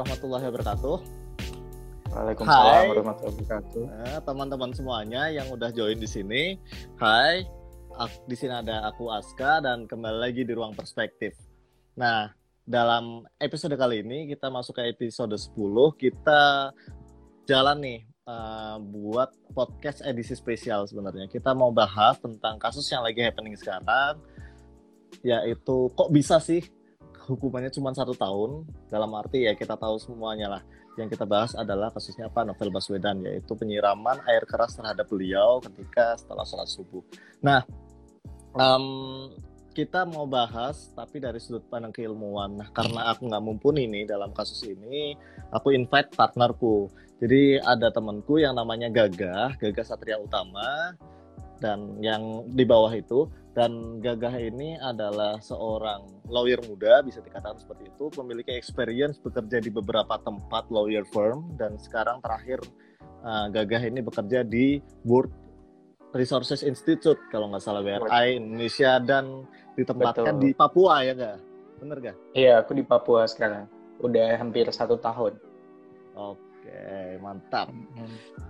Warahmatullahi wabarakatuh. Waalaikumsalam Hai. warahmatullahi wabarakatuh. Nah, teman-teman semuanya yang udah join di sini, hai. Di sini ada aku Aska dan kembali lagi di ruang perspektif. Nah, dalam episode kali ini kita masuk ke episode 10, kita jalan nih eh, buat podcast edisi spesial sebenarnya. Kita mau bahas tentang kasus yang lagi happening sekarang, yaitu kok bisa sih hukumannya cuma satu tahun? Dalam arti ya kita tahu semuanya lah yang kita bahas adalah kasusnya apa Novel Baswedan yaitu penyiraman air keras terhadap beliau ketika setelah sholat subuh. Nah, em, kita mau bahas tapi dari sudut pandang keilmuan. Nah, karena aku nggak mumpuni nih dalam kasus ini, aku invite partnerku. Jadi ada temanku yang namanya Gagah, Gagah Satria Utama, dan yang di bawah itu dan Gagah ini adalah seorang lawyer muda bisa dikatakan seperti itu memiliki experience bekerja di beberapa tempat lawyer firm dan sekarang terakhir uh, Gagah ini bekerja di World Resources Institute kalau nggak salah WRI Indonesia dan ditempatkan Betul. di Papua ya nggak bener nggak? Iya, aku di Papua sekarang. Udah hampir satu tahun. Oke mantap.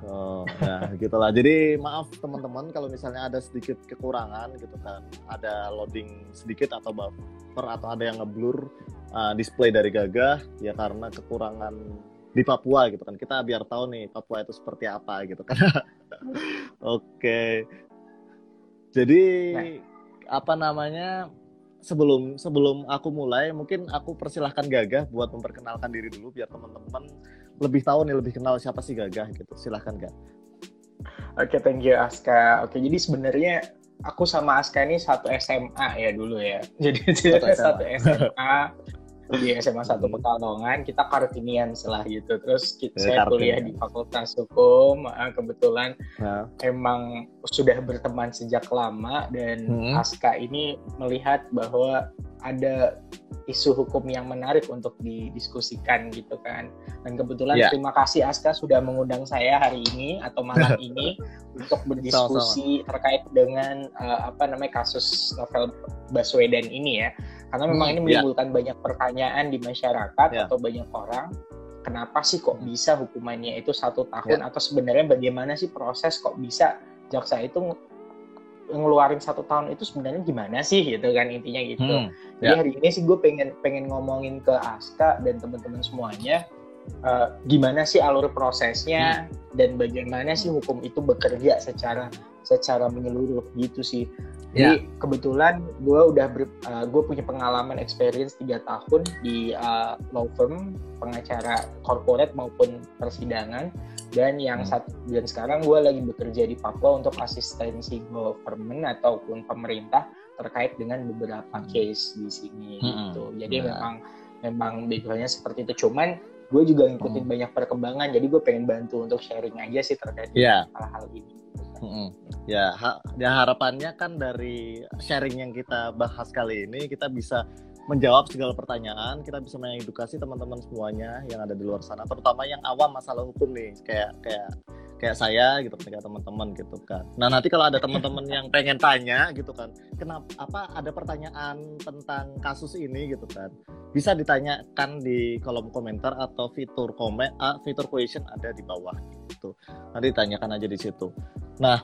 Oh, nah gitulah. Jadi maaf teman-teman kalau misalnya ada sedikit kekurangan gitu kan, ada loading sedikit atau buffer atau ada yang ngeblur uh, display dari Gagah ya karena kekurangan di Papua gitu kan. Kita biar tahu nih Papua itu seperti apa gitu kan. Oke. Jadi apa namanya? Sebelum sebelum aku mulai, mungkin aku persilahkan Gagah buat memperkenalkan diri dulu biar teman-teman lebih tahu nih lebih kenal siapa sih Gagah gitu. Silahkan Gak. Oke, thank you Aska. Oke, jadi sebenarnya aku sama Aska ini satu SMA ya dulu ya. Jadi Satu SMA. satu SMA di SMA satu Hmm. Pekalongan kita kartinian setelah gitu. Terus kita, Ya, saya kartinian. kuliah di Fakultas Hukum. Ah, Kebetulan Nah, emang sudah berteman sejak lama dan Hmm. Aska ini melihat bahwa ada isu hukum yang menarik untuk didiskusikan gitu kan. Dan kebetulan Ya. terima kasih Aska sudah mengundang saya hari ini atau malam ini untuk berdiskusi terkait dengan eh, apa namanya kasus novel Baswedan ini ya. Karena memang Hmm, ini ya. menimbulkan banyak pertanyaan di masyarakat Ya. atau banyak orang kenapa sih kok bisa hukumannya itu satu tahun atau sebenarnya bagaimana sih proses kok bisa jaksa itu ngeluarin satu tahun itu sebenarnya gimana sih gitu kan intinya gitu. hmm, Jadi ya. hari ini sih gue pengen pengen ngomongin ke Aska dan teman-teman semuanya eh, gimana sih alur prosesnya dan bagaimana sih hukum itu bekerja secara secara menyeluruh gitu sih. Jadi kebetulan gue udah ber- eh, gue punya pengalaman experience tiga tahun di eh, law firm pengacara corporate maupun persidangan dan yang Hmm. saat dan sekarang gue lagi bekerja di Papua untuk asistensi government ataupun pemerintah terkait dengan beberapa case di sini Hmm. gitu. Jadi Nah. memang memang backgroundnya seperti itu. Cuman gue juga ngikutin Hmm. banyak perkembangan. Jadi gue pengen bantu untuk sharing aja sih terkait Ya. dengan hal-hal ini. Mm-mm. Ya, ha- ya harapannya kan dari sharing yang kita bahas kali ini kita bisa menjawab segala pertanyaan, kita bisa mengedukasi teman-teman semuanya yang ada di luar sana, terutama yang awam masalah hukum nih, kayak kayak kayak saya gitu, kayak teman-teman gitu kan. Nah nanti kalau ada teman-teman yang pengen tanya gitu kan, kenapa apa ada pertanyaan tentang kasus ini gitu kan, bisa ditanyakan di kolom komentar atau fitur komen, ah, fitur question ada di bawah gitu. Nanti ditanyakan aja di situ. Nah,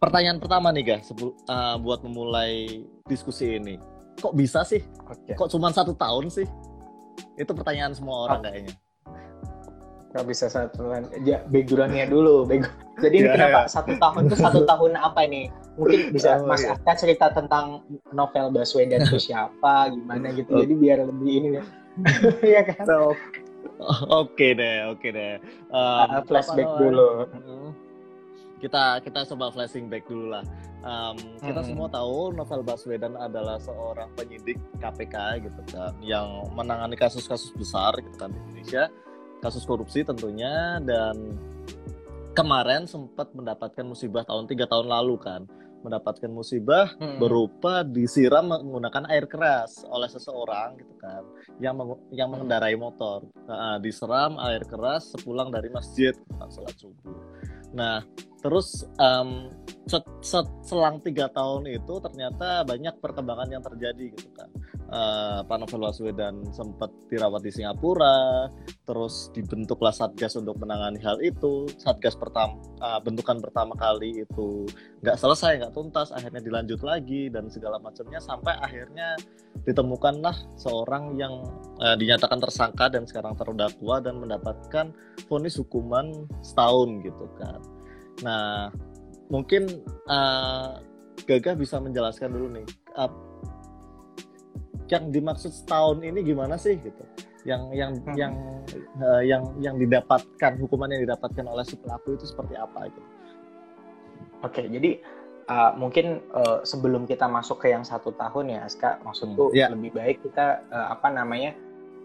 pertanyaan pertama nih guys, uh, buat memulai diskusi ini, kok bisa sih? Oke. Kok cuma satu tahun sih? Itu pertanyaan semua orang kayaknya. Gak bisa satu kan. Ya, backgroundnya dulu. Back- Jadi ini Ya, kenapa ya. satu tahun itu satu tahun apa nih? Mungkin bisa Oh, Mas iya. Aska cerita tentang novel Baswedan itu siapa, gimana gitu. Oh. Jadi biar lebih ini ya. Iya kan? So, oke deh, oke deh. Um, flashback apa dulu. Mm, Kita kita coba flashing back dulu lah. Um, kita Mm-mm. semua tahu Novel Baswedan adalah seorang penyidik KPK gitu kan, yang menangani kasus-kasus besar gitu kan di Indonesia, kasus korupsi tentunya dan kemarin sempat mendapatkan musibah tahun tiga tahun lalu kan, mendapatkan musibah Hmm. berupa disiram menggunakan air keras oleh seseorang gitu kan yang meng- yang mengendarai motor Nah, diseram air keras sepulang dari masjid saat sholat subuh nah terus em, set- set- selang tiga tahun itu ternyata banyak perkembangan yang terjadi gitu kan uh, Pak Novel Baswedan sempat dirawat di Singapura, terus dibentuklah satgas untuk menangani hal itu. Satgas pertama uh, bentukan pertama kali itu nggak selesai, nggak tuntas, akhirnya dilanjut lagi dan segala macamnya sampai akhirnya ditemukanlah seorang yang uh, dinyatakan tersangka dan sekarang terdakwa dan mendapatkan vonis hukuman setahun gitu kan. Nah, mungkin uh, Gagah bisa menjelaskan dulu nih uh, yang dimaksud setahun ini gimana sih gitu yang yang hmm. yang uh, yang yang didapatkan hukuman yang didapatkan oleh si pelaku itu seperti apa gitu oke jadi uh, mungkin uh, sebelum kita masuk ke yang satu tahun ya Aska maksudku hmm, yeah. lebih baik kita uh, apa namanya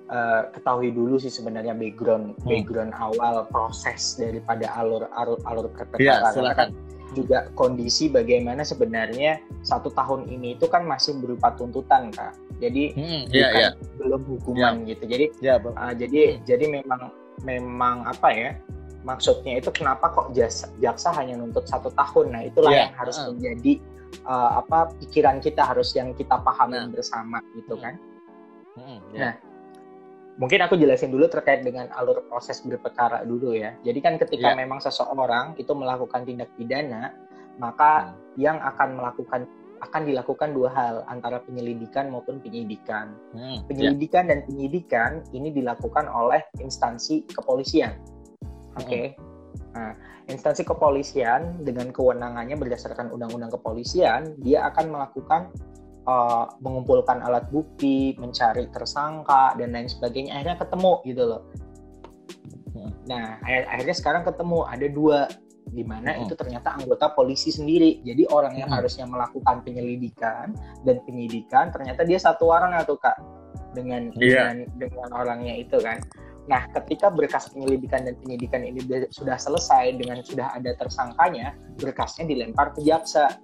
uh, ketahui dulu sih sebenarnya background hmm. background awal proses daripada alur alur alur yeah, kan juga kondisi bagaimana sebenarnya satu tahun ini itu kan masih berupa tuntutan kak jadi hmm, yeah, bukan yeah. belum hukuman yeah. gitu jadi yeah, uh, jadi hmm. jadi memang memang apa ya maksudnya itu kenapa kok jaksa, jaksa hanya nuntut satu tahun nah itulah yeah. yang harus uh. menjadi uh, apa pikiran kita harus yang kita pahami nah. bersama gitu kan hmm, yeah. nah mungkin aku jelasin dulu terkait dengan alur proses berperkara dulu ya. Jadi kan ketika yeah. memang seseorang itu melakukan tindak pidana, maka hmm. yang akan melakukan akan dilakukan dua hal antara penyelidikan maupun penyidikan. Hmm. Penyelidikan yeah. dan penyidikan ini dilakukan oleh instansi kepolisian. Oke. Okay? Hmm. Nah, instansi kepolisian dengan kewenangannya berdasarkan undang-undang kepolisian, dia akan melakukan uh, mengumpulkan alat bukti, mencari tersangka dan lain sebagainya. Akhirnya ketemu gitu loh. Hmm. Nah, akhirnya sekarang ketemu ada dua di mana hmm. itu ternyata anggota polisi sendiri. Jadi orang yang hmm. harusnya melakukan penyelidikan dan penyidikan ternyata dia satu orang atau kak dengan yeah. dengan dengan orangnya itu kan. Nah, ketika berkas penyelidikan dan penyidikan ini sudah selesai dengan sudah ada tersangkanya, berkasnya dilempar ke jaksa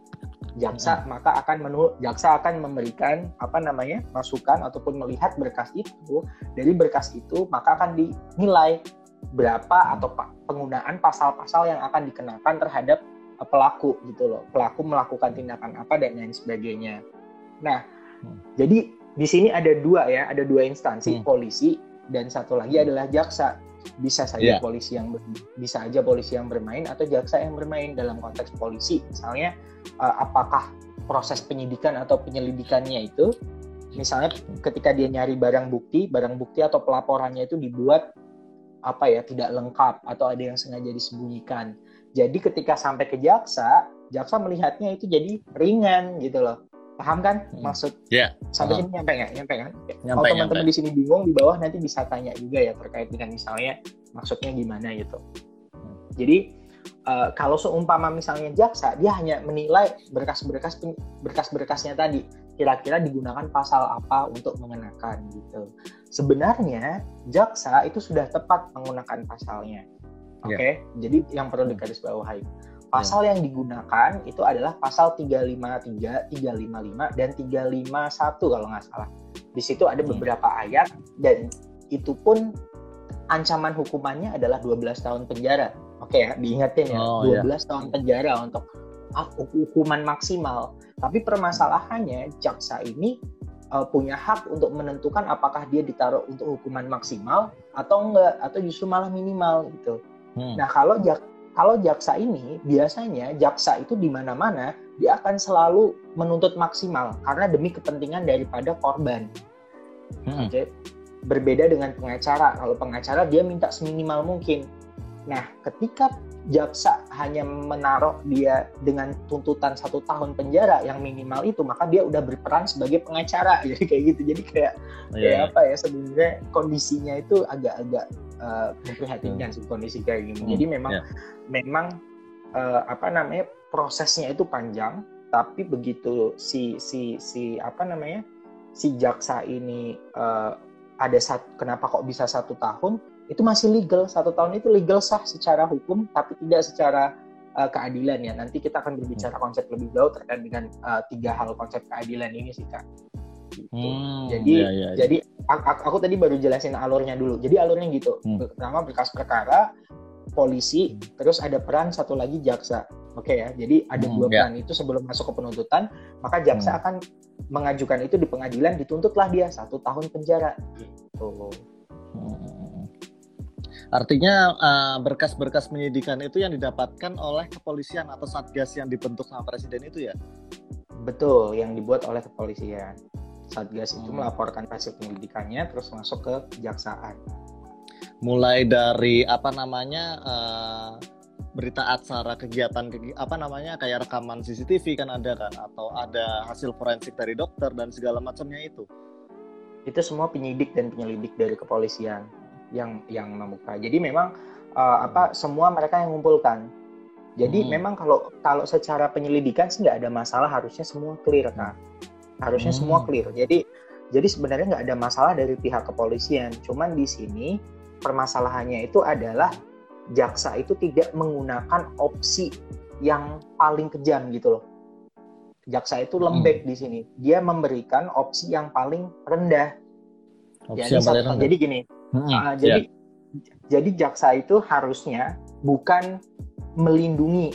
jaksa hmm. maka akan menu jaksa akan memberikan apa namanya masukan ataupun melihat berkas itu dari berkas itu maka akan dinilai berapa hmm. atau penggunaan pasal-pasal yang akan dikenakan terhadap uh, pelaku gitu loh pelaku melakukan tindakan apa dan lain sebagainya nah hmm. jadi di sini ada dua ya ada dua instansi hmm. polisi dan satu lagi hmm. adalah jaksa bisa saja yeah. polisi yang bisa aja polisi yang bermain atau jaksa yang bermain dalam konteks polisi misalnya uh, apakah proses penyidikan atau penyelidikannya itu misalnya ketika dia nyari barang bukti barang bukti atau pelaporannya itu dibuat apa ya tidak lengkap atau ada yang sengaja disembunyikan. Jadi ketika sampai ke jaksa jaksa melihatnya itu jadi ringan gitu loh. Paham kan hmm. maksud? Yeah. sampai sini nyampe nggak? Nyampe kan? Nyampe, kalau teman-teman di sini bingung di bawah nanti bisa tanya juga ya terkait dengan misalnya maksudnya gimana gitu. Jadi uh, kalau seumpama misalnya jaksa dia hanya menilai berkas-berkas berkas-berkasnya tadi kira-kira digunakan pasal apa untuk mengenakan gitu sebenarnya jaksa itu sudah tepat menggunakan pasalnya oke okay? yeah. jadi yang perlu digarisbawahi Pasal yang digunakan itu adalah pasal 353, 355 dan 351 kalau nggak salah. Di situ ada hmm. beberapa ayat dan itu pun ancaman hukumannya adalah 12 tahun penjara. Oke ya, diingetin ya, oh, 12 ya. tahun penjara untuk hukuman maksimal. Tapi permasalahannya jaksa ini uh, punya hak untuk menentukan apakah dia ditaruh untuk hukuman maksimal atau enggak atau justru malah minimal gitu. Hmm. Nah, kalau jak kalau jaksa ini biasanya jaksa itu di mana-mana dia akan selalu menuntut maksimal karena demi kepentingan daripada korban. Hmm. Oke. Berbeda dengan pengacara. Kalau pengacara dia minta seminimal mungkin. Nah, ketika jaksa hanya menaruh dia dengan tuntutan satu tahun penjara yang minimal itu, maka dia udah berperan sebagai pengacara. Jadi kayak gitu. Jadi kayak, yeah. kayak apa ya sebenarnya kondisinya itu agak-agak uh, memprihatinkan hmm. kondisi kayak gini. Hmm. Jadi memang yeah. memang uh, apa namanya prosesnya itu panjang, tapi begitu si si si apa namanya si jaksa ini uh, ada satu kenapa kok bisa satu tahun itu masih legal satu tahun itu legal sah secara hukum tapi tidak secara uh, keadilan ya nanti kita akan berbicara hmm. konsep lebih jauh terkait dengan uh, tiga hal konsep keadilan ini sih kak gitu. hmm, jadi ya, ya, ya. jadi aku, aku tadi baru jelasin alurnya dulu jadi alurnya gitu hmm. pertama berkas perkara polisi hmm. terus ada peran satu lagi jaksa Oke okay ya. Jadi ada Hmm, dua ya. plan itu sebelum masuk ke penuntutan, maka jaksa Hmm. akan mengajukan itu di pengadilan, dituntutlah dia satu tahun penjara. Gitu. Hmm. Artinya eh, berkas-berkas penyidikan itu yang didapatkan oleh kepolisian atau satgas yang dibentuk sama presiden itu ya? Betul, yang dibuat oleh kepolisian. Satgas itu Hmm. melaporkan hasil penyelidikannya, terus masuk ke kejaksaan. Mulai dari apa namanya eh, berita acara kegiatan kegi- apa namanya kayak rekaman CCTV kan ada kan atau ada hasil forensik dari dokter dan segala macamnya itu. Itu semua penyidik dan penyelidik dari kepolisian yang yang membuka. Jadi memang uh, apa semua mereka yang mengumpulkan. Jadi Hmm. memang kalau kalau secara penyelidikan sih nggak ada masalah, harusnya semua clear kan. Harusnya Hmm. semua clear. Jadi jadi sebenarnya nggak ada masalah dari pihak kepolisian. Cuman di sini permasalahannya itu adalah jaksa itu tidak menggunakan opsi yang paling kejam gitu loh. Jaksa itu lembek di sini. Dia memberikan opsi yang paling rendah. Opsi Jadi, yang paling rendah. jadi gini, Hmm, ya. jadi jadi jaksa itu harusnya bukan melindungi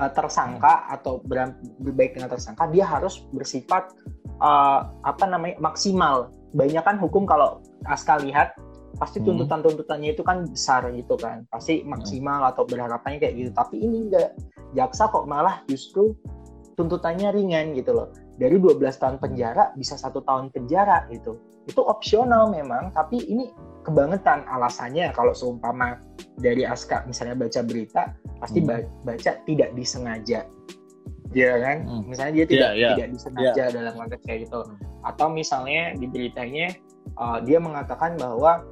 uh, tersangka atau ber- berbaik dengan tersangka, dia harus bersifat uh, apa namanya maksimal. Banyak kan hukum kalau Aska lihat pasti tuntutan-tuntutannya itu kan besar gitu kan, pasti maksimal atau berharapannya kayak gitu. Tapi ini enggak, jaksa kok malah justru tuntutannya ringan gitu loh. Dari 12 tahun penjara bisa satu tahun penjara gitu. Itu opsional memang, tapi ini kebangetan alasannya kalau seumpama dari Aska misalnya baca berita pasti Hmm. ba- baca tidak disengaja ya kan Hmm. misalnya dia tidak Iya, iya. tidak disengaja dalam konteks kayak gitu atau misalnya di beritanya uh, dia mengatakan bahwa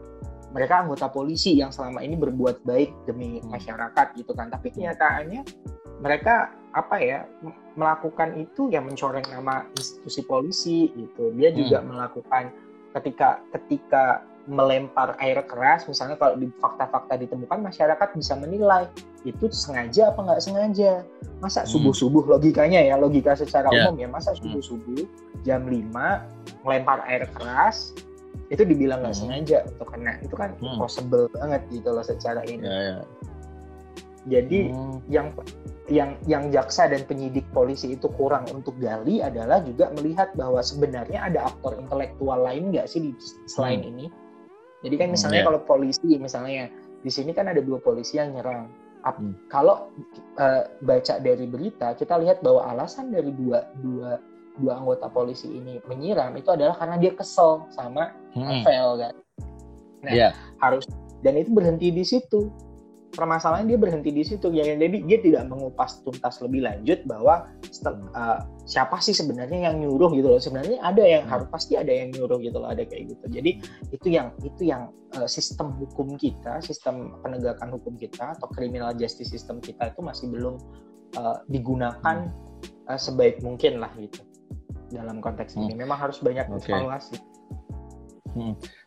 mereka anggota polisi yang selama ini berbuat baik demi Hmm. masyarakat gitu kan tapi kenyataannya mereka apa ya melakukan itu yang mencoreng nama institusi polisi gitu dia Hmm. juga melakukan ketika ketika melempar air keras misalnya kalau di fakta-fakta ditemukan masyarakat bisa menilai itu sengaja apa nggak sengaja masa Hmm. subuh-subuh logikanya ya logika secara Ya. umum ya masa subuh-subuh jam 5 melempar air keras itu dibilang nggak Hmm. sengaja untuk kena itu kan Hmm. impossible banget gitu loh secara ini Ya, ya. jadi Hmm. yang yang yang jaksa dan penyidik polisi itu kurang untuk gali adalah juga melihat bahwa sebenarnya ada aktor intelektual lain nggak sih di, selain ini. Jadi kan Hmm, misalnya ya. kalau polisi misalnya di sini kan ada dua polisi yang nyerang. Ap- Hmm. Kalau eh, baca dari berita kita lihat bahwa alasan dari dua dua dua anggota polisi ini menyiram itu adalah karena dia kesel sama Hmm. Rafael kan. Nah, Iya. harus dan itu berhenti di situ permasalahan dia berhenti di situ. Ya jadi dia tidak mengupas tuntas lebih lanjut bahwa setel- uh, siapa sih sebenarnya yang nyuruh gitu loh. Sebenarnya ada yang Hmm. harus pasti ada yang nyuruh gitu loh ada kayak gitu. Jadi itu yang itu yang uh, sistem hukum kita sistem penegakan hukum kita atau criminal justice system kita itu masih belum uh, digunakan uh, sebaik mungkin lah gitu dalam konteks ini. Memang harus banyak Oke. evaluasi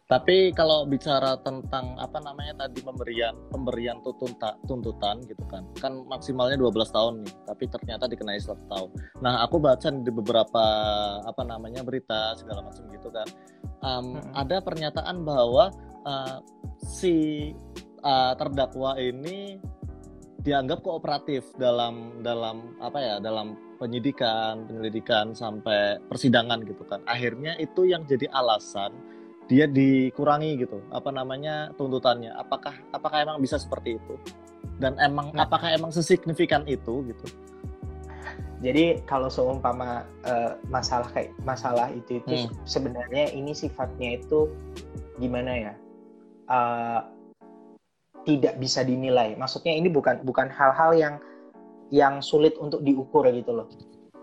Tapi kalau bicara tentang apa namanya tadi pemberian pemberian tuntutan tuntutan gitu kan, kan maksimalnya 12 tahun nih, tapi ternyata dikenai satu tahun. Nah, aku baca di beberapa apa namanya berita segala macam gitu kan, um, Mm-mm. ada pernyataan bahwa uh, si uh, terdakwa ini dianggap kooperatif dalam dalam apa ya dalam penyidikan penyelidikan sampai persidangan gitu kan akhirnya itu yang jadi alasan dia dikurangi gitu apa namanya tuntutannya apakah apakah emang bisa seperti itu dan emang Nah. apakah emang sesignifikan itu gitu Jadi kalau seumpama eh, masalah kayak masalah itu itu Hmm. sebenarnya ini sifatnya itu gimana ya? Eh, tidak bisa dinilai. Maksudnya ini bukan bukan hal-hal yang yang sulit untuk diukur gitu loh.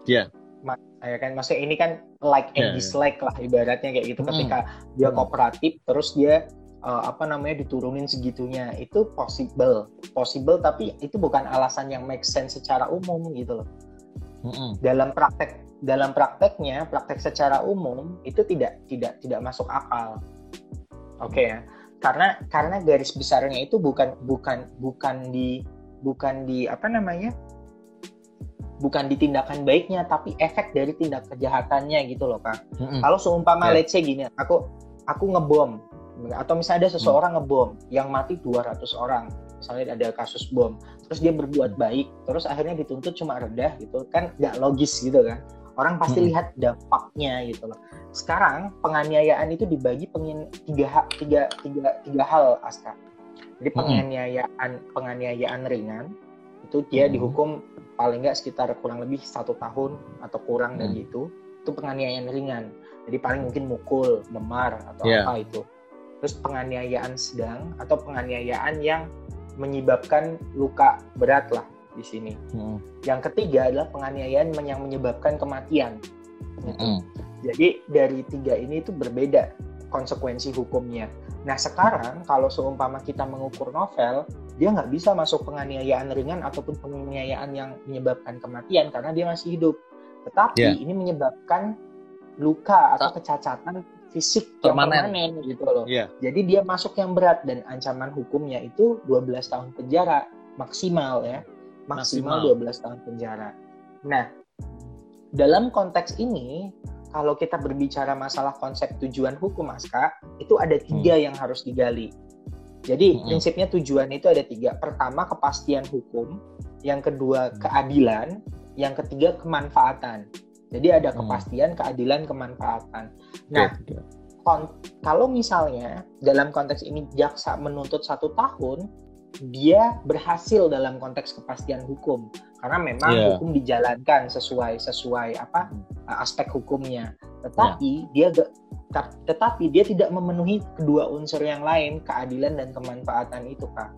Iya. Ma- Ya kan, maksudnya ini kan like and Iya, iya. dislike lah ibaratnya kayak gitu. Hmm. Ketika dia Hmm. kooperatif, terus dia eh, apa namanya diturunin segitunya, itu possible, possible. Tapi itu bukan alasan yang make sense secara umum gitu loh Mm-mm. dalam praktek dalam prakteknya praktek secara umum itu tidak tidak tidak masuk akal oke ya karena karena garis besarnya itu bukan bukan bukan di bukan di apa namanya bukan di tindakan baiknya tapi efek dari tindak kejahatannya gitu loh kak. Mm-mm. kalau seumpama Ya. let's say gini aku aku ngebom. Atau misalnya ada seseorang ngebom yang mati 200 orang. Misalnya ada kasus bom terus dia berbuat baik terus akhirnya dituntut cuma rendah gitu kan nggak logis gitu kan. Orang pasti hmm. lihat dampaknya gitu loh. Sekarang penganiayaan itu dibagi pengin tiga tiga tiga tiga hal aska. Jadi penganiayaan penganiayaan ringan itu dia hmm. dihukum paling nggak sekitar kurang lebih satu tahun atau kurang hmm. dari itu itu penganiayaan ringan jadi paling mungkin mukul memar atau yeah. apa itu terus penganiayaan sedang atau penganiayaan yang menyebabkan luka berat lah di sini. Hmm. Yang ketiga adalah penganiayaan yang menyebabkan kematian. Hmm. Jadi dari tiga ini itu berbeda konsekuensi hukumnya. Nah sekarang kalau seumpama kita mengukur novel, dia nggak bisa masuk penganiayaan ringan ataupun penganiayaan yang menyebabkan kematian karena dia masih hidup. Tetapi yeah. ini menyebabkan luka atau kecacatan fisik permanen, permanen gitu loh. Yeah. Jadi dia masuk yang berat dan ancaman hukumnya itu 12 tahun penjara maksimal ya. Maksimal, maksimal. 12 tahun penjara. Nah, dalam konteks ini kalau kita berbicara masalah konsep tujuan hukum Aska, itu ada tiga hmm. yang harus digali. Jadi hmm. prinsipnya tujuan itu ada tiga. Pertama kepastian hukum, yang kedua hmm. keadilan, yang ketiga kemanfaatan. Jadi ada hmm. kepastian, keadilan, kemanfaatan. Nah, kalau misalnya dalam konteks ini jaksa menuntut satu tahun, dia berhasil dalam konteks kepastian hukum karena memang yeah. hukum dijalankan sesuai sesuai apa aspek hukumnya. Tetapi yeah. dia tetapi dia tidak memenuhi kedua unsur yang lain, keadilan dan kemanfaatan itu, Kak.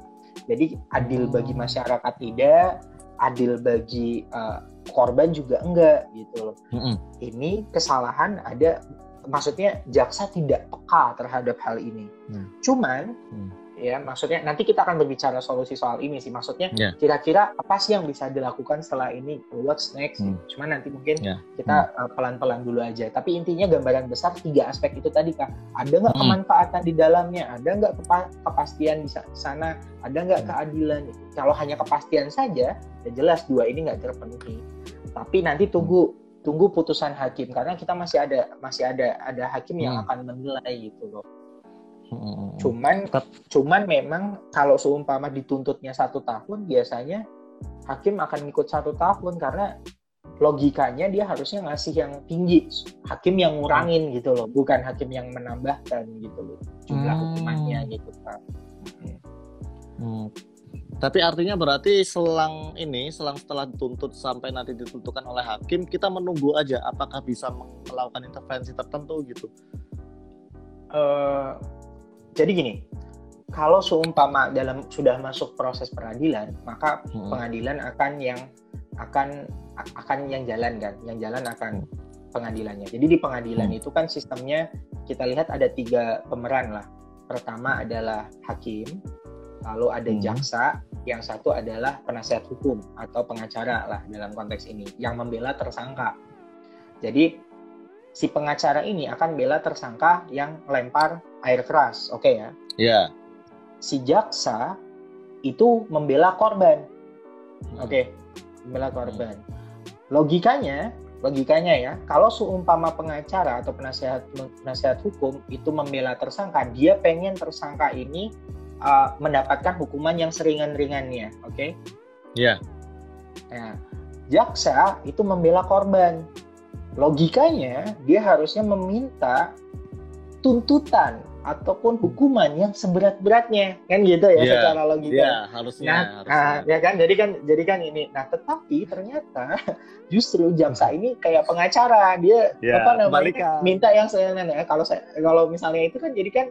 Jadi adil bagi hmm. masyarakat tidak, adil bagi uh, korban juga enggak gitu loh. Mm -hmm. Ini kesalahan ada maksudnya jaksa tidak peka terhadap hal ini. Mm. Cuman mm. Ya maksudnya nanti kita akan berbicara solusi soal ini sih. Maksudnya yeah. kira-kira apa sih yang bisa dilakukan setelah ini? What's next? Mm. Cuman nanti mungkin yeah. kita mm. uh, pelan-pelan dulu aja. Tapi intinya gambaran besar tiga aspek itu tadi kak. Ada nggak mm. kemanfaatan di dalamnya? Ada nggak kepa kepastian di sana? Ada nggak mm. keadilan? Kalau hanya kepastian saja, ya jelas dua ini nggak terpenuhi tapi nanti tunggu tunggu putusan hakim karena kita masih ada masih ada ada hakim yang hmm. akan menilai gitu loh hmm. cuman cuman memang kalau seumpama dituntutnya satu tahun biasanya hakim akan ikut satu tahun karena logikanya dia harusnya ngasih yang tinggi hakim yang ngurangin gitu loh bukan hakim yang menambahkan gitu loh jumlah hmm. hukumannya gitu kan hmm. Hmm. Tapi artinya berarti selang ini, selang setelah dituntut sampai nanti ditentukan oleh hakim, kita menunggu aja apakah bisa melakukan intervensi tertentu gitu. Uh, jadi gini, kalau seumpama dalam sudah masuk proses peradilan, maka hmm. pengadilan akan yang akan akan yang jalan kan, yang jalan akan pengadilannya. Jadi di pengadilan hmm. itu kan sistemnya kita lihat ada tiga pemeran lah. Pertama adalah hakim, lalu ada hmm. jaksa, yang satu adalah penasihat hukum atau pengacara lah dalam konteks ini yang membela tersangka. Jadi si pengacara ini akan bela tersangka yang lempar air keras, oke okay ya? Iya. Yeah. Si jaksa itu membela korban, hmm. oke, okay, membela korban. Logikanya, logikanya ya, kalau seumpama pengacara atau penasihat penasihat hukum itu membela tersangka, dia pengen tersangka ini uh, mendapatkan hukuman yang seringan-ringannya, oke? Okay? Iya. Yeah. Nah, jaksa itu membela korban. Logikanya dia harusnya meminta tuntutan ataupun hukuman yang seberat-beratnya kan gitu ya yeah, secara logika. Iya, yeah, harusnya. Nah, harusnya. nah, ya kan jadi kan jadi kan ini. Nah, tetapi ternyata justru jaksa ini kayak pengacara, dia yeah, apa namanya minta yang saya ya kalau saya kalau misalnya itu kan jadi kan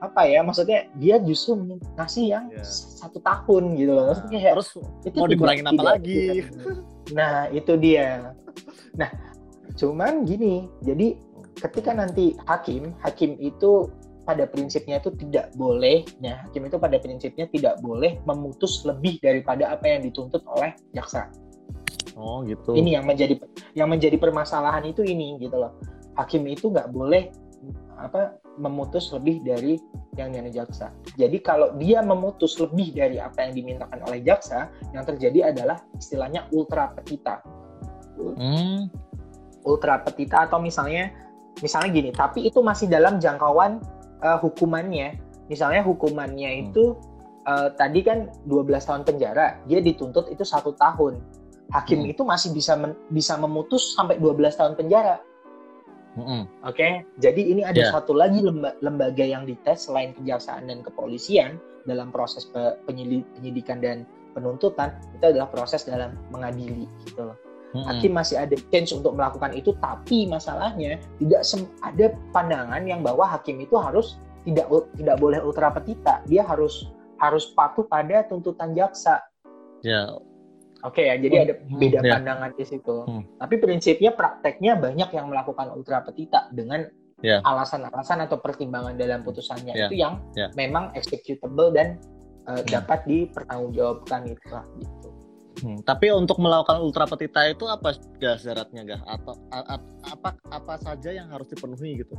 apa ya maksudnya dia justru ngasih yang yeah. satu tahun gitu loh maksudnya kayak terus itu mau dikurangin apa lagi nah itu dia nah cuman gini jadi ketika nanti hakim hakim itu pada prinsipnya itu tidak boleh ya hakim itu pada prinsipnya tidak boleh memutus lebih daripada apa yang dituntut oleh jaksa oh gitu ini yang menjadi yang menjadi permasalahan itu ini gitu loh hakim itu nggak boleh apa memutus lebih dari yang diminta jaksa. Jadi kalau dia memutus lebih dari apa yang dimintakan oleh jaksa, yang terjadi adalah istilahnya ultra petita. Hmm. Ultra petita atau misalnya misalnya gini, tapi itu masih dalam jangkauan uh, hukumannya. Misalnya hukumannya hmm. itu uh, tadi kan 12 tahun penjara, dia dituntut itu satu tahun. Hakim hmm. itu masih bisa men, bisa memutus sampai 12 tahun penjara. Hmm. Oke, okay? jadi ini ada yeah. satu lagi lemba, lembaga yang dites selain kejaksaan dan kepolisian dalam proses penyidikan dan penuntutan itu adalah proses dalam mengadili gitu loh. Hmm. Hakim masih ada chance untuk melakukan itu, tapi masalahnya tidak ada pandangan yang bahwa hakim itu harus tidak tidak boleh ultra petita, dia harus harus patuh pada tuntutan jaksa. Ya. Oke okay, ya, jadi ada beda hmm, pandangan di situ. Hmm. Tapi prinsipnya prakteknya banyak yang melakukan ultra petita dengan ya. alasan-alasan atau pertimbangan dalam putusannya yeah. itu yang yeah. memang executable dan uh, hmm. dapat dipertanggungjawabkan itu gitu. Hmm, tapi untuk melakukan ultra petita itu apa gak syaratnya gak atau a, a, apa apa saja yang harus dipenuhi gitu?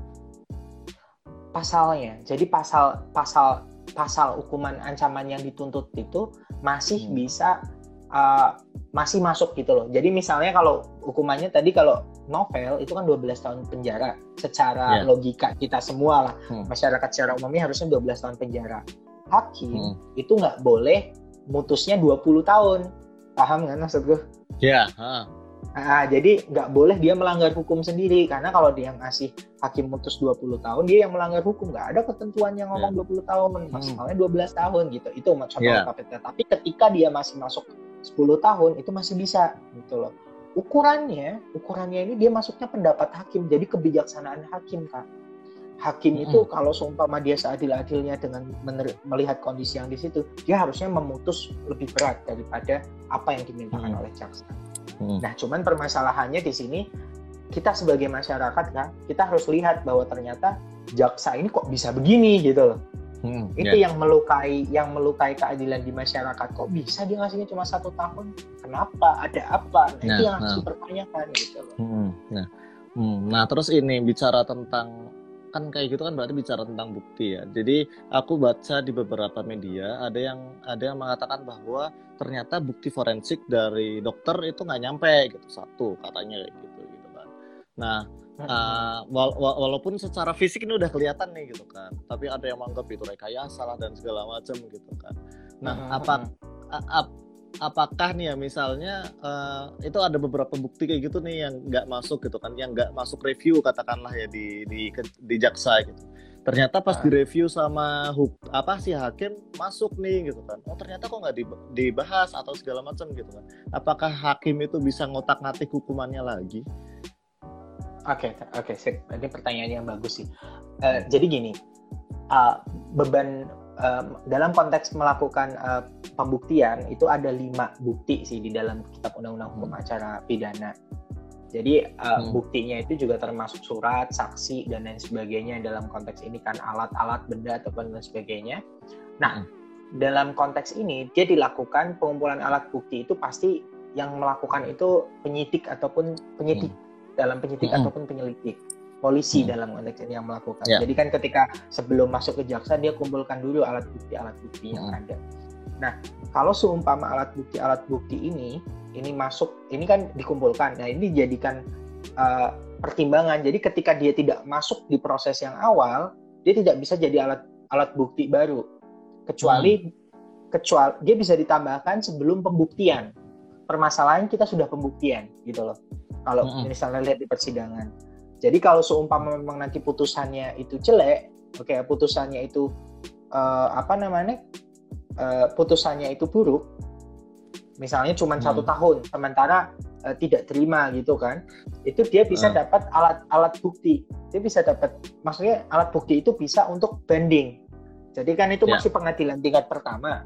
Pasalnya, jadi pasal pasal pasal hukuman ancaman yang dituntut itu masih hmm. bisa uh, masih masuk gitu loh. Jadi misalnya kalau hukumannya tadi kalau novel itu kan 12 tahun penjara secara yeah. logika kita semua lah hmm. masyarakat secara umumnya harusnya 12 tahun penjara hakim hmm. itu nggak boleh mutusnya 20 tahun paham kan maksud gue? Ya. Yeah. Nah, jadi nggak boleh dia melanggar hukum sendiri karena kalau dia ngasih hakim mutus 20 tahun dia yang melanggar hukum nggak ada ketentuan yang ngomong yeah. 20 tahun hmm. maksimalnya 12 tahun gitu itu contoh yeah. KPT tapi ketika dia masih masuk 10 tahun itu masih bisa gitu loh ukurannya ukurannya ini dia masuknya pendapat hakim jadi kebijaksanaan hakim kak hakim hmm. itu kalau seumpama dia seadil-adilnya dengan melihat kondisi yang di situ, dia harusnya memutus lebih berat daripada apa yang dimintakan hmm. oleh jaksa. Hmm. Nah, cuman permasalahannya di sini kita sebagai masyarakat kan, kita harus lihat bahwa ternyata jaksa ini kok bisa begini gitu loh. Hmm, itu yeah. yang melukai yang melukai keadilan di masyarakat kok bisa dia ngasihnya cuma satu tahun kenapa ada apa nah, nah itu yang harus nah. dipertanyakan gitu loh hmm, nah hmm, nah terus ini bicara tentang kan kayak gitu kan berarti bicara tentang bukti ya. Jadi aku baca di beberapa media ada yang ada yang mengatakan bahwa ternyata bukti forensik dari dokter itu nggak nyampe gitu satu katanya kayak gitu gitu kan. Nah uh, wala walaupun secara fisik ini udah kelihatan nih gitu kan, tapi ada yang menganggap itu rekayasa lah dan segala macam gitu kan. Nah apa apakah nih ya misalnya uh, itu ada beberapa bukti kayak gitu nih yang nggak masuk gitu kan yang nggak masuk review katakanlah ya di di di jaksa gitu. Ternyata pas uh. direview sama huk apa sih hakim masuk nih gitu kan. Oh ternyata kok nggak dibahas atau segala macam gitu kan. Apakah hakim itu bisa ngotak ngatik hukumannya lagi? Oke okay, oke okay, ini pertanyaan yang bagus sih. Uh, jadi gini uh, beban dalam konteks melakukan uh, pembuktian itu ada lima bukti sih di dalam kitab undang-undang hukum acara pidana. Jadi uh, hmm. buktinya itu juga termasuk surat, saksi dan lain sebagainya dalam konteks ini kan alat-alat benda ataupun lain sebagainya. Nah, hmm. dalam konteks ini dia dilakukan pengumpulan alat bukti itu pasti yang melakukan itu penyidik ataupun penyidik hmm. dalam penyidik hmm. ataupun penyelidik polisi hmm. dalam konteks ini yang melakukan. Yeah. Jadi kan ketika sebelum masuk ke jaksa dia kumpulkan dulu alat bukti alat bukti yang hmm. ada. Nah kalau seumpama alat bukti alat bukti ini ini masuk ini kan dikumpulkan. Nah ini dijadikan uh, pertimbangan. Jadi ketika dia tidak masuk di proses yang awal dia tidak bisa jadi alat alat bukti baru kecuali hmm. kecuali dia bisa ditambahkan sebelum pembuktian. Permasalahan kita sudah pembuktian gitu loh. Kalau hmm. misalnya lihat di persidangan jadi kalau seumpama memang nanti putusannya itu jelek, oke okay, putusannya itu uh, apa namanya uh, putusannya itu buruk, misalnya cuma hmm. satu tahun, sementara uh, tidak terima gitu kan, itu dia bisa hmm. dapat alat-alat bukti, dia bisa dapat, maksudnya alat bukti itu bisa untuk banding. Jadi kan itu yeah. masih pengadilan tingkat pertama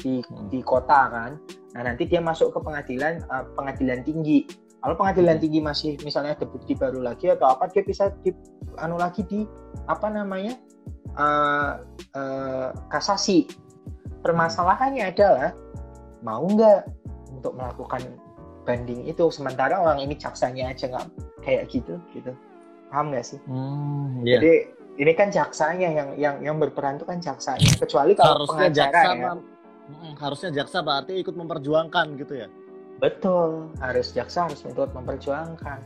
di hmm. di kota kan, nah nanti dia masuk ke pengadilan uh, pengadilan tinggi kalau pengadilan tinggi masih misalnya ada bukti baru lagi atau apa dia bisa di anu lagi di apa namanya uh, uh, kasasi. Permasalahannya adalah mau nggak untuk melakukan banding itu? Sementara orang ini caksanya aja nggak kayak gitu gitu. Paham nggak sih? Hmm, yeah. jadi ini kan jaksanya yang yang yang berperan itu kan jaksanya. Kecuali kalau harusnya pengacara jaksa, ya. harusnya jaksa berarti ikut memperjuangkan gitu ya Betul, harus jaksa harus untuk memperjuangkan.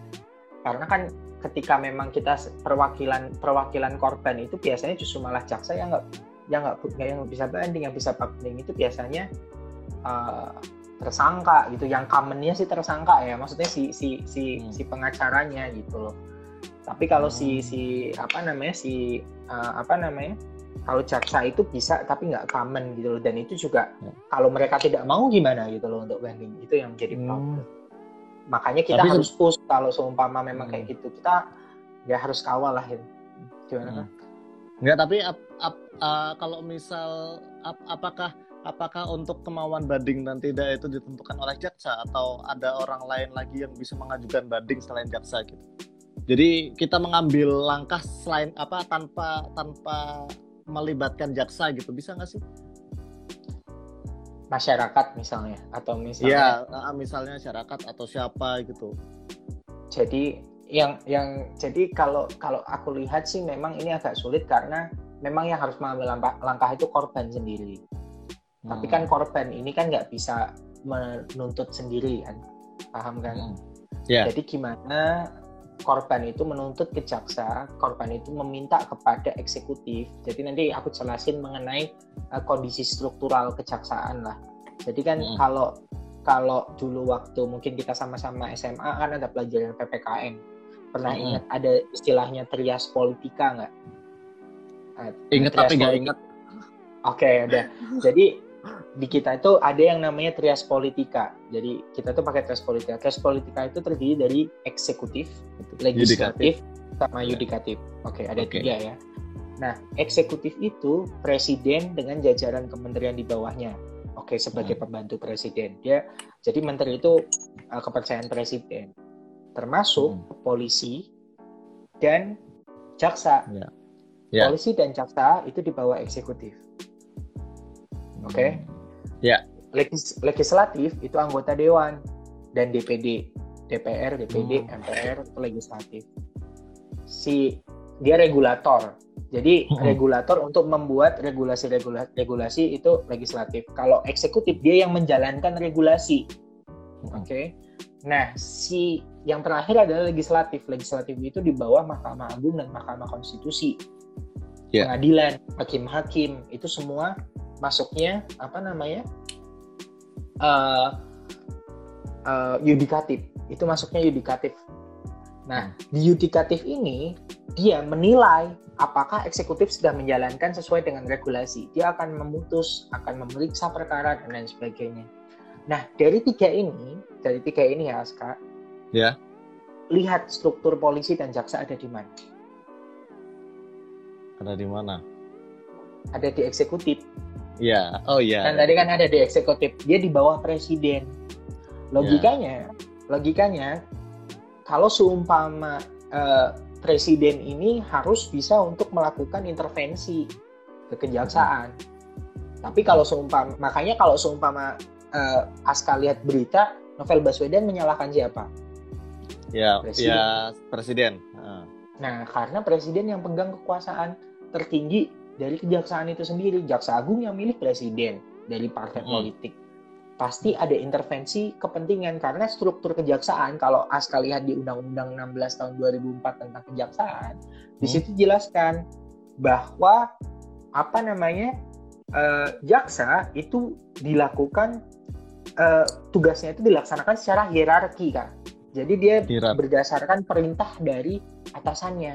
Karena kan ketika memang kita perwakilan perwakilan korban itu biasanya justru malah jaksa yang nggak yang nggak yang bisa banding yang bisa banding itu biasanya uh, tersangka gitu yang commonnya sih tersangka ya maksudnya si si si hmm. si pengacaranya gitu loh tapi kalau hmm. si si apa namanya si uh, apa namanya kalau jaksa itu bisa tapi nggak common gitu loh dan itu juga hmm. kalau mereka tidak mau gimana gitu loh untuk banding itu yang menjadi hmm. problem hmm. makanya kita tapi, harus push kalau seumpama memang hmm. kayak gitu kita ya harus kawal lah gitu. gimana hmm. Enggak, tapi ap, ap, uh, kalau misal ap, apakah apakah untuk kemauan banding dan tidak itu ditentukan oleh jaksa atau ada orang lain lagi yang bisa mengajukan banding selain jaksa gitu. Jadi kita mengambil langkah selain apa tanpa tanpa melibatkan jaksa gitu bisa nggak sih? Masyarakat misalnya atau misalnya? Ya misalnya masyarakat atau siapa gitu. Jadi yang yang jadi kalau kalau aku lihat sih memang ini agak sulit karena memang yang harus mengambil langkah, langkah itu korban sendiri. Hmm. Tapi kan korban ini kan nggak bisa menuntut sendiri kan, paham kan? Hmm. Yeah. Jadi gimana korban itu menuntut ke jaksa, korban itu meminta kepada eksekutif. Jadi nanti aku jelasin mengenai uh, kondisi struktural kejaksaan lah. Jadi kan hmm. kalau kalau dulu waktu mungkin kita sama-sama SMA kan ada pelajaran PPKN Pernah hmm. ingat ada istilahnya trias politika nggak? Uh, ingat tapi nggak ingat. Oke, okay, udah. Jadi di kita itu ada yang namanya trias politika. Jadi kita tuh pakai trias politika. Trias politika itu terdiri dari eksekutif, legislatif, yudikatif. sama yudikatif. Oke, okay, ada okay. tiga ya. Nah, eksekutif itu presiden dengan jajaran kementerian di bawahnya. Oke, okay, sebagai hmm. pembantu presiden. Dia jadi menteri itu uh, kepercayaan presiden termasuk hmm. polisi dan jaksa. Ya. Ya. Polisi dan jaksa itu di bawah eksekutif. Oke. Okay? Ya. Legis legislatif itu anggota dewan dan DPD, DPR, DPD, hmm. MPR itu legislatif. Si dia regulator. Jadi hmm. regulator untuk membuat regulasi-regulasi regulasi itu legislatif. Kalau eksekutif dia yang menjalankan regulasi. Hmm. Oke. Okay? Nah, si yang terakhir adalah legislatif. Legislatif itu di bawah Mahkamah Agung dan Mahkamah Konstitusi. Yeah. Pengadilan, hakim-hakim itu semua masuknya apa namanya? Uh, uh, yudikatif. Itu masuknya yudikatif. Nah, hmm. di yudikatif ini dia menilai apakah eksekutif sudah menjalankan sesuai dengan regulasi. Dia akan memutus, akan memeriksa perkara dan lain sebagainya. Nah, dari tiga ini, dari tiga ini ya, Aska, Ya. Lihat struktur polisi dan jaksa ada di mana? Ada di mana? Ada di eksekutif. Ya, oh iya. Dan tadi kan ada di eksekutif. Dia di bawah presiden. Logikanya, ya. Logikanya kalau seumpama uh, presiden ini harus bisa untuk melakukan intervensi ke kejaksaan. Hmm. Tapi kalau seumpama, makanya kalau seumpama uh, Aska lihat berita, Novel Baswedan menyalahkan siapa? Ya, presiden. ya presiden. Nah, karena presiden yang pegang kekuasaan tertinggi dari kejaksaan itu sendiri, jaksa agung yang milik presiden dari partai hmm. politik. Pasti ada intervensi kepentingan karena struktur kejaksaan kalau Aska lihat di Undang-Undang 16 tahun 2004 tentang kejaksaan, hmm. di situ jelaskan bahwa apa namanya uh, jaksa itu dilakukan uh, tugasnya itu dilaksanakan secara hierarki kan jadi dia berdasarkan perintah dari atasannya.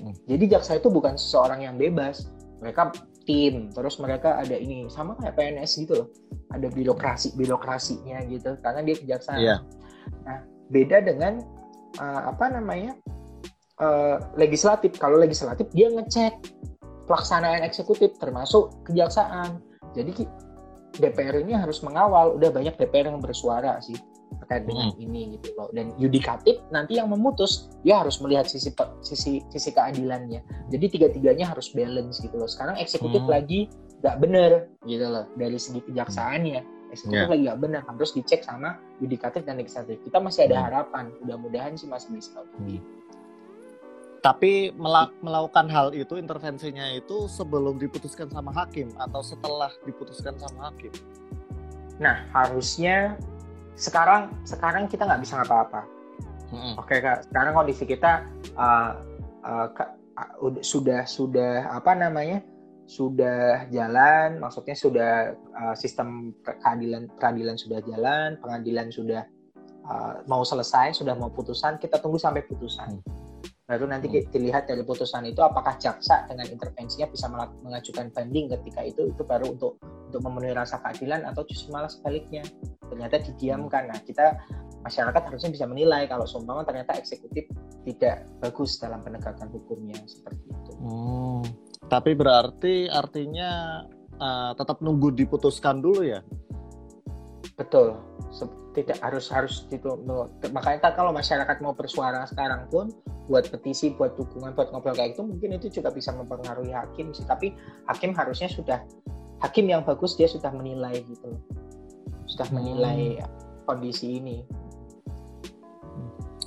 Hmm. Jadi jaksa itu bukan seseorang yang bebas. Mereka tim, terus mereka ada ini sama kayak PNS gitu loh. Ada birokrasi birokrasinya gitu karena dia kejaksaan. Yeah. Nah, beda dengan uh, apa namanya? Uh, legislatif. Kalau legislatif dia ngecek pelaksanaan eksekutif termasuk kejaksaan. Jadi DPR ini harus mengawal. Udah banyak DPR yang bersuara sih terkait dengan hmm. ini gitu loh dan yudikatif nanti yang memutus dia harus melihat sisi sisi sisi keadilannya jadi tiga-tiganya harus balance gitu loh sekarang eksekutif hmm. lagi nggak bener gitu loh dari segi kejaksaannya eksekutif yeah. lagi nggak bener harus dicek sama yudikatif dan legislatif kita masih ada hmm. harapan mudah-mudahan sih masih bisa hmm. tapi melakukan hal itu intervensinya itu sebelum diputuskan sama hakim atau setelah diputuskan sama hakim nah harusnya sekarang sekarang kita nggak bisa apa-apa. Hmm. Oke kak, sekarang kondisi kita uh, uh, uh, sudah sudah apa namanya sudah jalan, maksudnya sudah uh, sistem keadilan peradilan sudah jalan, pengadilan sudah uh, mau selesai, sudah mau putusan, kita tunggu sampai putusan. Baru nanti hmm. dilihat dari putusan itu apakah jaksa dengan intervensinya bisa mengajukan banding ketika itu itu baru untuk untuk memenuhi rasa keadilan atau justru malah sebaliknya ternyata didiamkan. Nah kita masyarakat harusnya bisa menilai kalau seumpama ternyata eksekutif tidak bagus dalam penegakan hukumnya seperti itu. Hmm. Tapi berarti artinya uh, tetap nunggu diputuskan dulu ya? Betul tidak harus harus itu makanya kalau masyarakat mau bersuara sekarang pun buat petisi buat dukungan buat ngobrol kayak itu mungkin itu juga bisa mempengaruhi hakim sih. Tapi hakim harusnya sudah hakim yang bagus dia sudah menilai gitu sudah menilai hmm. kondisi ini.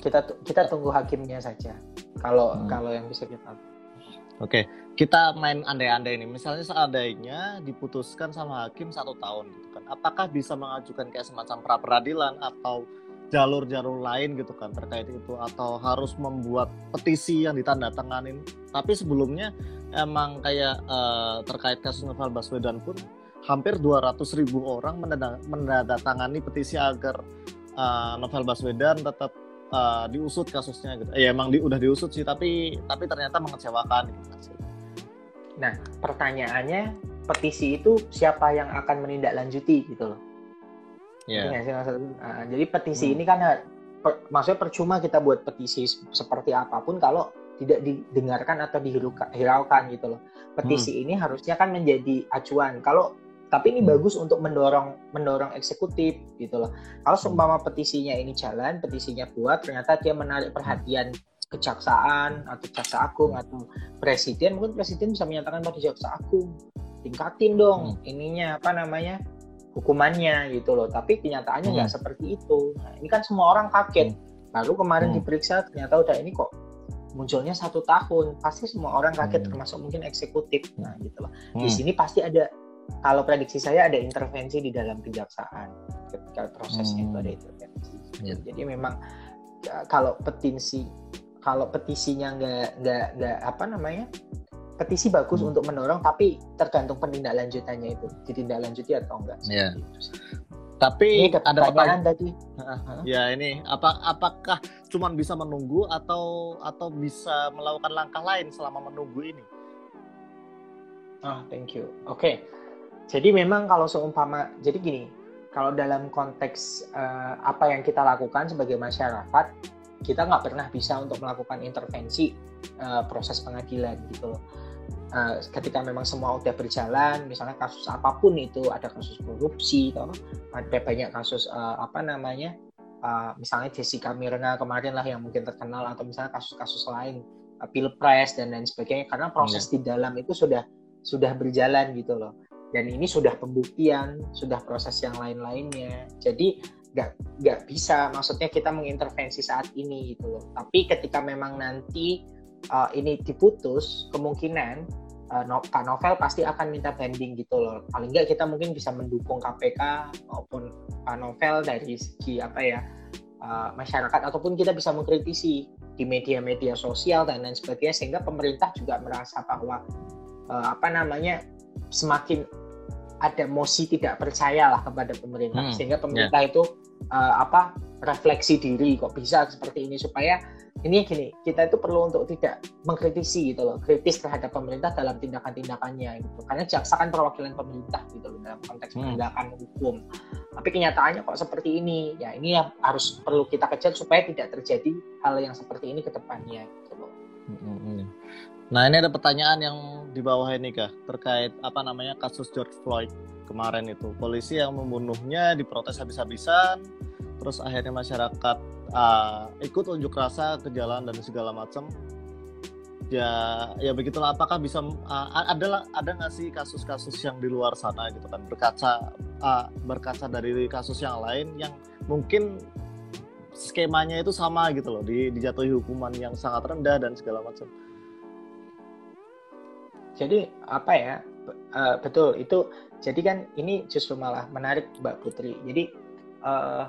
Kita kita tunggu hakimnya saja. Kalau hmm. kalau yang bisa kita. Oke, kita main andai-andai ini. Misalnya seandainya diputuskan sama hakim satu tahun gitu. kan, apakah bisa mengajukan kayak semacam pra peradilan atau jalur-jalur lain gitu kan terkait itu atau harus membuat petisi yang ditandatanganin tapi sebelumnya emang kayak uh, terkait kasus Novel Baswedan pun hampir 200 ribu orang menandatangani petisi agar uh, Novel Baswedan tetap uh, diusut kasusnya gitu. Ya emang di, udah diusut sih, tapi tapi ternyata mengecewakan gitu. Nah, pertanyaannya petisi itu siapa yang akan menindaklanjuti gitu loh? Iya. Yeah. Uh, jadi petisi hmm. ini kan per, maksudnya percuma kita buat petisi seperti apa pun kalau tidak didengarkan atau dihiraukan gitu loh. Petisi hmm. ini harusnya kan menjadi acuan. Kalau tapi ini hmm. bagus untuk mendorong mendorong eksekutif gitu loh kalau hmm. seumpama petisinya ini jalan petisinya buat ternyata dia menarik perhatian kejaksaan atau jaksa agung atau presiden mungkin presiden bisa menyatakan pada jaksa agung tingkatin dong hmm. ininya apa namanya hukumannya gitu loh tapi kenyataannya nggak hmm. seperti itu nah, ini kan semua orang kaget hmm. lalu kemarin hmm. diperiksa ternyata udah ini kok munculnya satu tahun pasti semua orang kaget hmm. termasuk mungkin eksekutif nah gitu loh hmm. di sini pasti ada kalau prediksi saya ada intervensi di dalam kejaksaan ketika prosesnya hmm. itu ada intervensi. Yeah. Jadi memang ya, kalau petisi kalau petisinya nggak nggak nggak apa namanya petisi bagus hmm. untuk mendorong tapi tergantung penindaklanjutannya itu ditindaklanjuti atau enggak. Yeah. Tapi ini ada pertanyaan tadi. Ya ini apa apakah cuma bisa menunggu atau atau bisa melakukan langkah lain selama menunggu ini? Ah, oh, thank you. Oke. Okay jadi memang kalau seumpama, jadi gini, kalau dalam konteks uh, apa yang kita lakukan sebagai masyarakat, kita nggak pernah bisa untuk melakukan intervensi uh, proses pengadilan gitu loh. Uh, ketika memang semua udah berjalan, misalnya kasus apa pun itu, ada kasus korupsi, atau ada banyak kasus uh, apa namanya, uh, misalnya Jessica Mirna kemarin lah yang mungkin terkenal, atau misalnya kasus-kasus lain, uh, pilpres dan lain sebagainya, karena proses yeah. di dalam itu sudah sudah berjalan gitu loh dan ini sudah pembuktian, sudah proses yang lain-lainnya. Jadi nggak nggak bisa, maksudnya kita mengintervensi saat ini gitu loh. Tapi ketika memang nanti uh, ini diputus, kemungkinan uh, no, Pak Novel pasti akan minta banding gitu loh. Paling nggak kita mungkin bisa mendukung KPK maupun Pak Novel dari segi apa ya uh, masyarakat ataupun kita bisa mengkritisi di media-media sosial dan lain sebagainya sehingga pemerintah juga merasa bahwa uh, apa namanya semakin ada mosi tidak percaya lah kepada pemerintah hmm, sehingga pemerintah yeah. itu uh, apa refleksi diri kok bisa seperti ini supaya ini gini kita itu perlu untuk tidak mengkritisi gitu loh kritis terhadap pemerintah dalam tindakan-tindakannya gitu karena jaksa kan perwakilan pemerintah gitu loh dalam konteks hmm. penegakan hukum tapi kenyataannya kok seperti ini ya ini yang harus perlu kita kejar supaya tidak terjadi hal yang seperti ini ke depannya gitu loh. Hmm, hmm, hmm. Nah ini ada pertanyaan yang di bawah ini kah terkait apa namanya kasus George Floyd kemarin itu. Polisi yang membunuhnya diprotes habis-habisan terus akhirnya masyarakat uh, ikut unjuk rasa ke jalan dan segala macam. Ya ya begitulah apakah bisa uh, ada ada nggak sih kasus-kasus yang di luar sana gitu kan? Berkaca uh, berkaca dari kasus yang lain yang mungkin skemanya itu sama gitu loh di, dijatuhi hukuman yang sangat rendah dan segala macam jadi apa ya? Uh, betul itu jadi kan ini justru malah menarik Mbak Putri. Jadi uh,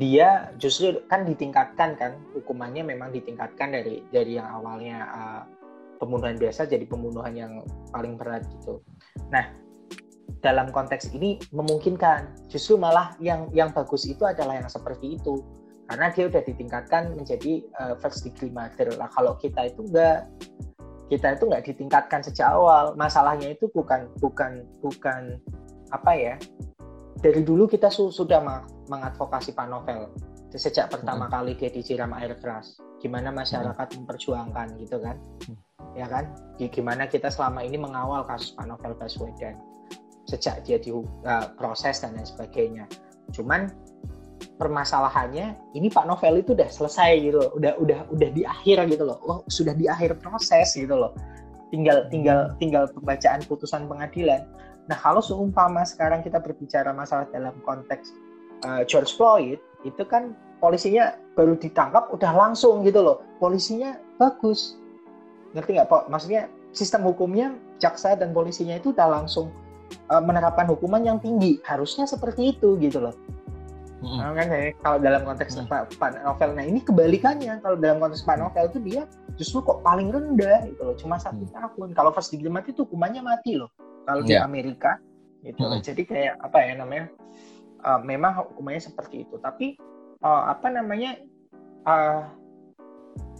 dia justru kan ditingkatkan kan hukumannya memang ditingkatkan dari dari yang awalnya uh, pembunuhan biasa jadi pembunuhan yang paling berat gitu. Nah, dalam konteks ini memungkinkan justru malah yang yang bagus itu adalah yang seperti itu. Karena dia udah ditingkatkan menjadi uh, first degree murder. Lah kalau kita itu enggak kita itu nggak ditingkatkan sejak awal masalahnya itu bukan bukan bukan apa ya dari dulu kita su sudah mengadvokasi Pak Novel sejak pertama hmm. kali dia disiram air keras gimana masyarakat hmm. memperjuangkan gitu kan hmm. ya kan gimana kita selama ini mengawal kasus Pak Novel Baswedan sejak dia diproses uh, dan lain sebagainya. Cuman permasalahannya ini Pak Novel itu udah selesai gitu loh, udah udah udah di akhir gitu loh, oh, sudah di akhir proses gitu loh. Tinggal tinggal tinggal pembacaan putusan pengadilan. Nah kalau seumpama sekarang kita berbicara masalah dalam konteks uh, George Floyd itu kan polisinya baru ditangkap udah langsung gitu loh, polisinya bagus, ngerti nggak Pak? Maksudnya sistem hukumnya jaksa dan polisinya itu udah langsung uh, menerapkan hukuman yang tinggi harusnya seperti itu gitu loh mm. nah, kan ya kalau dalam konteks mm. Pak, Pak Novel nah ini kebalikannya. Kalau dalam konteks Pak Novel itu dia justru kok paling rendah gitu loh. Cuma satu mm. tahun. Kalau first degree mati itu hukumannya mati loh. Kalau yeah. di Amerika gitu loh. Jadi kayak apa ya namanya uh, memang hukumannya seperti itu. Tapi uh, apa namanya uh,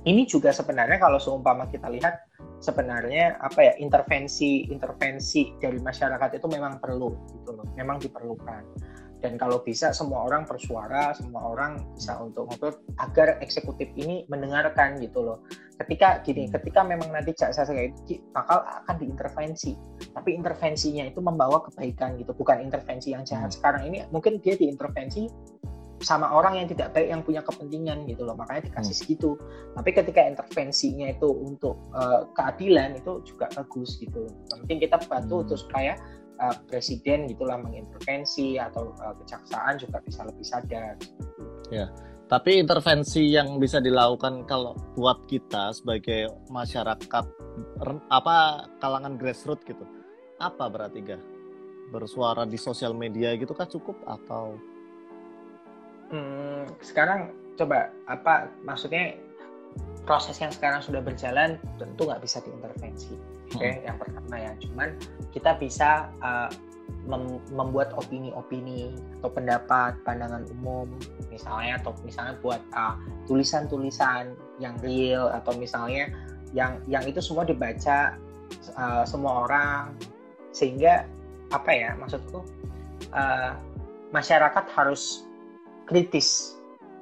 ini juga sebenarnya kalau seumpama kita lihat sebenarnya apa ya intervensi intervensi dari masyarakat itu memang perlu gitu loh. Memang diperlukan dan kalau bisa semua orang bersuara semua orang bisa untuk ngobrol agar eksekutif ini mendengarkan gitu loh. Ketika gini ketika memang nanti jaksa kayak bakal akan diintervensi. Tapi intervensinya itu membawa kebaikan gitu bukan intervensi yang jahat. Hmm. sekarang ini mungkin dia diintervensi sama orang yang tidak baik yang punya kepentingan gitu loh. Makanya dikasih hmm. segitu. Tapi ketika intervensinya itu untuk uh, keadilan itu juga bagus gitu. Penting kita bantu hmm. untuk supaya uh, presiden gitulah mengintervensi atau uh, kejaksaan juga bisa lebih sadar. Ya tapi intervensi yang bisa dilakukan kalau buat kita sebagai masyarakat apa kalangan grassroots gitu apa berarti gak bersuara di sosial media gitu kan cukup atau? Hmm, sekarang coba apa maksudnya proses yang sekarang sudah berjalan tentu nggak bisa diintervensi oke okay? hmm. yang pertama ya. Cuman kita bisa uh, mem membuat opini-opini atau pendapat pandangan umum. Misalnya atau misalnya buat uh, tulisan-tulisan yang real atau misalnya yang yang itu semua dibaca uh, semua orang. Sehingga apa ya maksudku? Uh, masyarakat harus kritis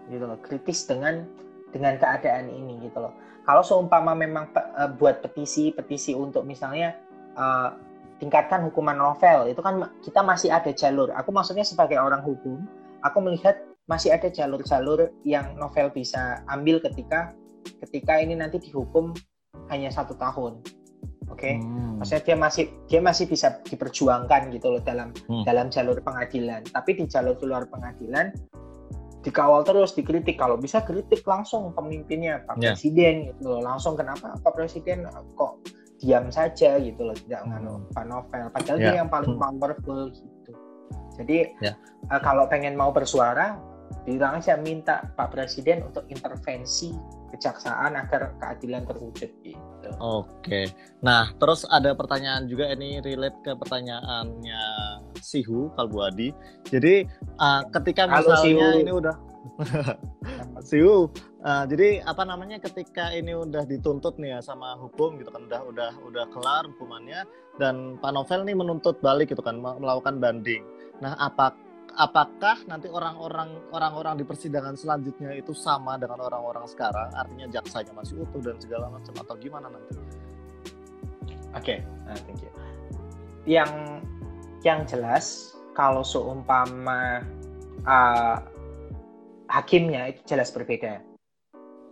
gitu loh. Kritis dengan dengan keadaan ini gitu loh kalau seumpama memang uh, buat petisi petisi untuk misalnya uh, tingkatkan hukuman novel itu kan kita masih ada jalur aku maksudnya sebagai orang hukum aku melihat masih ada jalur-jalur yang novel bisa ambil ketika ketika ini nanti dihukum hanya satu tahun oke okay? hmm. maksudnya dia masih dia masih bisa diperjuangkan gitu loh dalam hmm. dalam jalur pengadilan tapi di jalur luar pengadilan dikawal terus dikritik kalau bisa kritik langsung pemimpinnya pak yeah. presiden gitu loh langsung kenapa pak presiden kok diam saja gitu loh tidak nganu hmm. pak novel padahal yeah. dia yang paling hmm. powerful gitu jadi yeah. uh, kalau pengen mau bersuara bilang aja minta pak presiden untuk intervensi kejaksaan agar keadilan terwujud gitu. Oke. Nah, terus ada pertanyaan juga ini relate ke pertanyaannya Sihu Kalbuadi. Jadi uh, ketika misalnya Sihu. ini udah Siu. Uh, jadi apa namanya ketika ini udah dituntut nih ya sama hukum gitu kan udah udah udah kelar hukumannya dan Pak Novel nih menuntut balik gitu kan melakukan banding. Nah, apa apakah nanti orang-orang orang-orang di persidangan selanjutnya itu sama dengan orang-orang sekarang artinya jaksanya masih utuh dan segala macam atau gimana nanti oke okay. nah, thank you yang yang jelas kalau seumpama uh, hakimnya itu jelas berbeda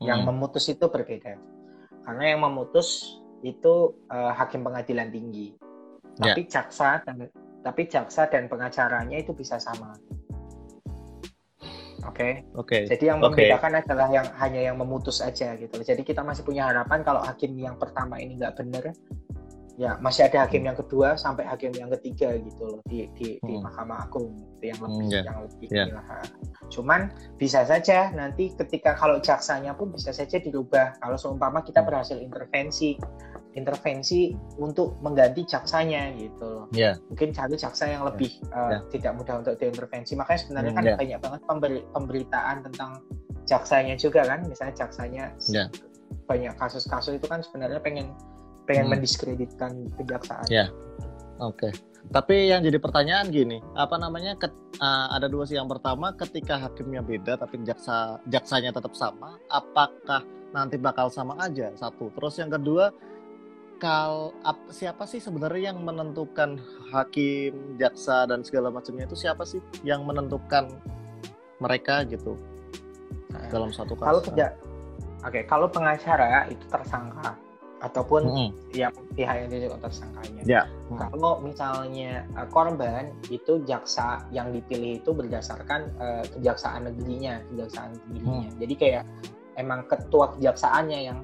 yang hmm. memutus itu berbeda karena yang memutus itu uh, hakim pengadilan tinggi tapi yeah. jaksa dan tapi jaksa dan pengacaranya itu bisa sama. Oke. Okay? Oke. Okay. Jadi yang membedakan okay. adalah yang hanya yang memutus aja gitu. Jadi kita masih punya harapan kalau hakim yang pertama ini nggak benar, ya masih ada hakim yang kedua sampai hakim yang ketiga gitu loh di di, hmm. di Mahkamah Agung itu yang lebih hmm, yeah. yang lebih yeah. Cuman bisa saja nanti ketika kalau jaksanya pun bisa saja dirubah. Kalau seumpama kita hmm. berhasil intervensi intervensi untuk mengganti jaksanya gitu loh. Yeah. Mungkin cari jaksa yang lebih yeah. Uh, yeah. tidak mudah untuk diintervensi. Makanya sebenarnya kan yeah. banyak banget pemberi, pemberitaan tentang jaksanya juga kan. Misalnya jaksanya yeah. banyak kasus-kasus itu kan sebenarnya pengen pengen hmm. mendiskreditkan kejaksaan. Yeah. Oke. Okay. Tapi yang jadi pertanyaan gini, apa namanya? Ke, uh, ada dua sih. Yang pertama, ketika hakimnya beda tapi jaksa jaksanya tetap sama, apakah nanti bakal sama aja? Satu. Terus yang kedua, kal ap, siapa sih sebenarnya yang menentukan hakim, jaksa dan segala macamnya itu siapa sih yang menentukan mereka gitu nah, dalam satu kasus? Kalau tidak, oke, okay, kalau pengacara itu tersangka ataupun mm -hmm. yang pihak yang jadi tersangkanya. Yeah. Mm. Kalau misalnya uh, korban itu jaksa yang dipilih itu berdasarkan uh, kejaksaan negerinya, kejaksaan negerinya. Mm. Jadi kayak emang ketua kejaksaannya yang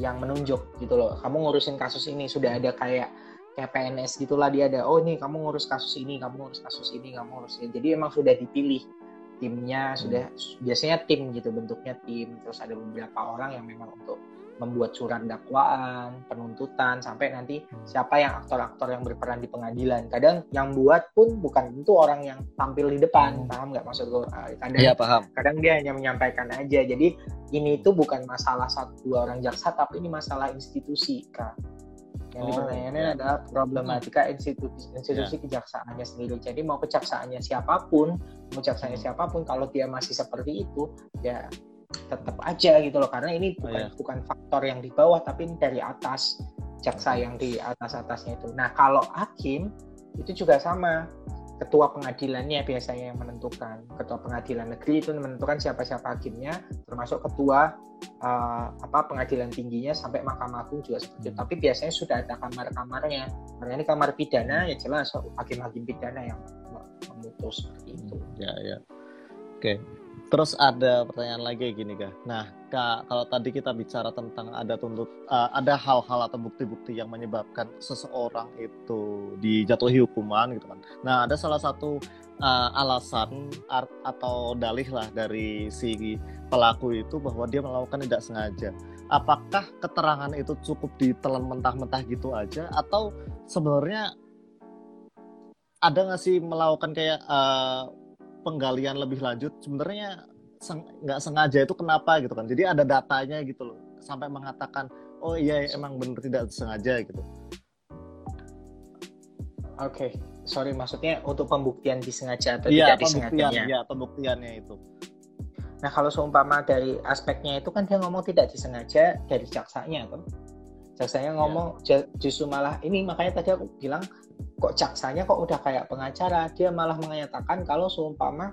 yang menunjuk gitu loh. Kamu ngurusin kasus ini sudah ada kayak kayak PNS gitulah dia ada oh ini kamu ngurus kasus ini kamu ngurus kasus ini kamu ngurus ini. Jadi emang sudah dipilih timnya sudah biasanya tim gitu bentuknya tim. Terus ada beberapa orang yang memang untuk membuat surat dakwaan, penuntutan sampai nanti hmm. siapa yang aktor-aktor yang berperan di pengadilan. Kadang yang buat pun bukan tentu orang yang tampil di depan, hmm. paham nggak maksud gue? Ah, kadang, ya, paham. Kadang dia hanya menyampaikan aja. Jadi ini tuh bukan masalah satu dua orang jaksa, tapi ini masalah institusi, kak. Yang oh, dipertanyakan ya. adalah problematika institusi institusi ya. kejaksaannya sendiri. Jadi mau kejaksaannya siapa pun, mau jaksaannya siapa pun, kalau dia masih seperti itu, ya tetap aja gitu loh karena ini bukan oh, iya. bukan faktor yang di bawah tapi dari atas jaksa yang di atas atasnya itu. Nah kalau hakim itu juga sama ketua pengadilannya biasanya yang menentukan ketua pengadilan negeri itu menentukan siapa siapa hakimnya termasuk ketua uh, apa pengadilan tingginya sampai mahkamah agung juga seperti itu. Hmm. Tapi biasanya sudah ada kamar-kamarnya. Karena ini kamar pidana ya jelas hakim-hakim pidana yang memutus seperti itu. Ya ya. Oke. Terus ada pertanyaan lagi gini kak. Nah, kak kalau tadi kita bicara tentang ada tuntut, uh, ada hal-hal atau bukti-bukti yang menyebabkan seseorang itu dijatuhi hukuman gitu kan. Nah, ada salah satu uh, alasan atau dalih lah dari si pelaku itu bahwa dia melakukan tidak sengaja. Apakah keterangan itu cukup ditelan mentah-mentah gitu aja atau sebenarnya ada nggak sih melakukan kayak uh, penggalian lebih lanjut sebenarnya nggak seng, sengaja itu kenapa gitu kan. Jadi ada datanya gitu loh sampai mengatakan oh iya emang benar tidak sengaja gitu. Oke okay. sorry maksudnya untuk pembuktian disengaja atau ya, tidak disengajanya? ya pembuktiannya itu. Nah kalau seumpama dari aspeknya itu kan dia ngomong tidak disengaja dari jaksanya kan jaksanya ngomong ya. justru malah ini makanya tadi aku bilang kok jaksanya kok udah kayak pengacara? Dia malah mengatakan kalau seumpama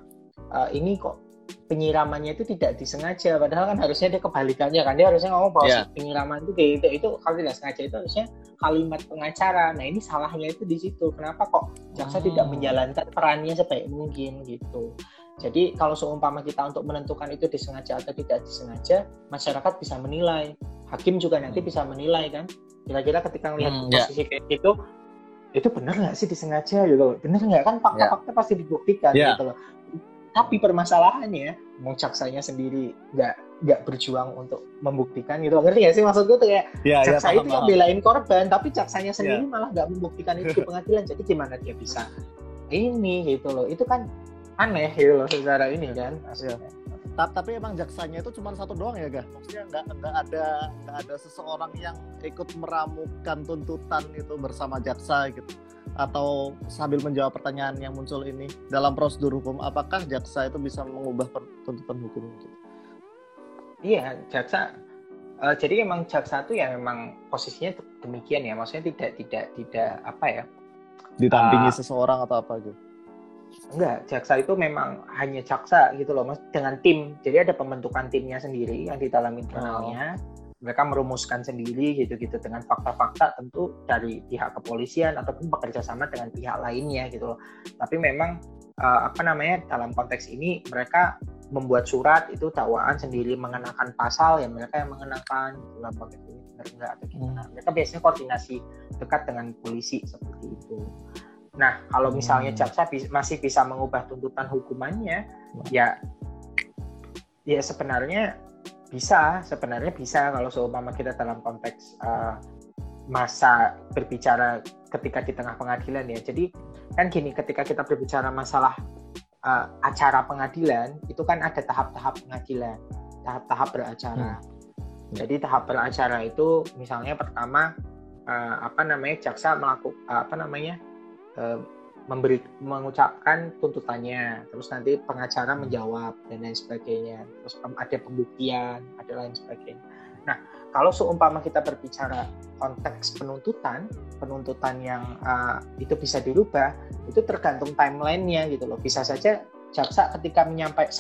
uh, ini kok penyiramannya itu tidak disengaja. Padahal kan harusnya dia kebalikannya kan dia harusnya ngomong bahwa yeah. penyiraman itu kayak gitu. Itu kalau tidak sengaja itu harusnya kalimat pengacara. Nah ini salahnya itu di situ. Kenapa kok jaksa hmm. tidak menjalankan perannya sebaik mungkin gitu? Jadi kalau seumpama kita untuk menentukan itu disengaja atau tidak disengaja masyarakat bisa menilai hakim juga nanti hmm. bisa menilai kan kira-kira ketika melihat hmm, ya. posisi yeah. kayak gitu itu benar nggak sih disengaja gitu benar nggak kan fakta-fakta yeah. pasti dibuktikan yeah. gitu loh tapi permasalahannya mau caksanya sendiri nggak nggak berjuang untuk membuktikan gitu ngerti nggak sih maksud gue tuh kayak yeah, caksa yeah, itu belain korban tapi caksanya sendiri yeah. malah nggak membuktikan itu di pengadilan jadi gimana dia bisa ini gitu loh itu kan aneh gitu loh secara ini kan hasilnya tapi emang jaksanya itu cuma satu doang ya, Gah? Maksudnya nggak nggak ada nggak ada seseorang yang ikut meramukan tuntutan itu bersama jaksa gitu atau sambil menjawab pertanyaan yang muncul ini dalam prosedur hukum apakah jaksa itu bisa mengubah tuntutan hukum itu? Iya, jaksa uh, jadi emang jaksa itu ya memang posisinya demikian ya, maksudnya tidak tidak tidak apa ya? Ditampingi uh, seseorang atau apa gitu? Enggak, jaksa itu memang hanya jaksa gitu loh, mas dengan tim. Jadi ada pembentukan timnya sendiri yang di dalam internalnya. Oh. Mereka merumuskan sendiri gitu-gitu dengan fakta-fakta tentu dari pihak kepolisian ataupun bekerja sama dengan pihak lainnya gitu loh. Tapi memang uh, apa namanya dalam konteks ini mereka membuat surat itu dakwaan sendiri mengenakan pasal ya mereka yang mengenakan dalam konteks ini benar enggak atau gimana. Hmm. Mereka biasanya koordinasi dekat dengan polisi seperti itu. Nah, kalau misalnya hmm. jaksa masih bisa mengubah tuntutan hukumannya, ya ya sebenarnya bisa, sebenarnya bisa kalau seumpama kita dalam konteks uh, masa berbicara ketika di tengah pengadilan ya. Jadi kan gini, ketika kita berbicara masalah uh, acara pengadilan, itu kan ada tahap-tahap pengadilan, tahap-tahap beracara. Hmm. Jadi tahap beracara itu misalnya pertama uh, apa namanya jaksa melakukan uh, apa namanya uh, memberi mengucapkan tuntutannya, terus nanti pengacara menjawab dan lain sebagainya, terus ada pembuktian, ada lain sebagainya. Nah, kalau seumpama kita berbicara konteks penuntutan, penuntutan yang uh, itu bisa dirubah, itu tergantung timelinenya gitu loh. Bisa saja jaksa ketika menyampaikan,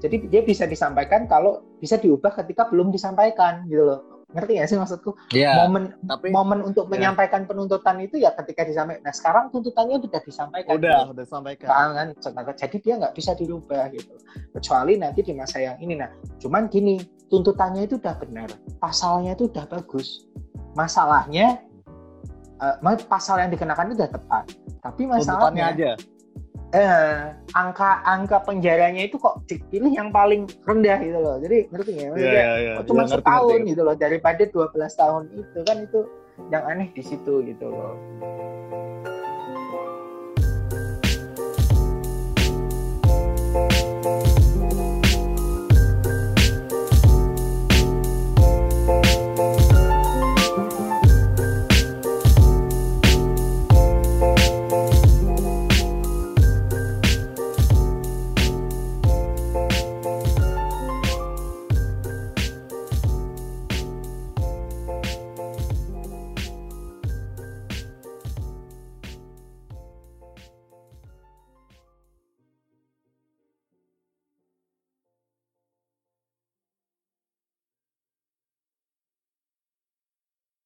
jadi dia bisa disampaikan kalau bisa diubah ketika belum disampaikan gitu loh ngerti gak sih maksudku? Yeah, momen tapi, momen untuk yeah. menyampaikan penuntutan itu ya ketika disampaikan nah sekarang tuntutannya sudah disampaikan. Udah gitu. udah disampaikan. Kan jadi dia nggak bisa dirubah gitu. Kecuali nanti di masa yang ini. Nah cuman gini tuntutannya itu udah benar pasalnya itu udah bagus. Masalahnya uh, pasal yang dikenakan itu udah tepat. Tapi masalahnya aja eh, angka angka penjaranya itu kok dipilih yang paling rendah gitu loh. Jadi ngerti ya? Yeah, yeah, yeah. Cuma iya, yeah, ngerti, setahun ngerti. gitu loh daripada 12 tahun itu kan itu yang aneh di situ gitu loh.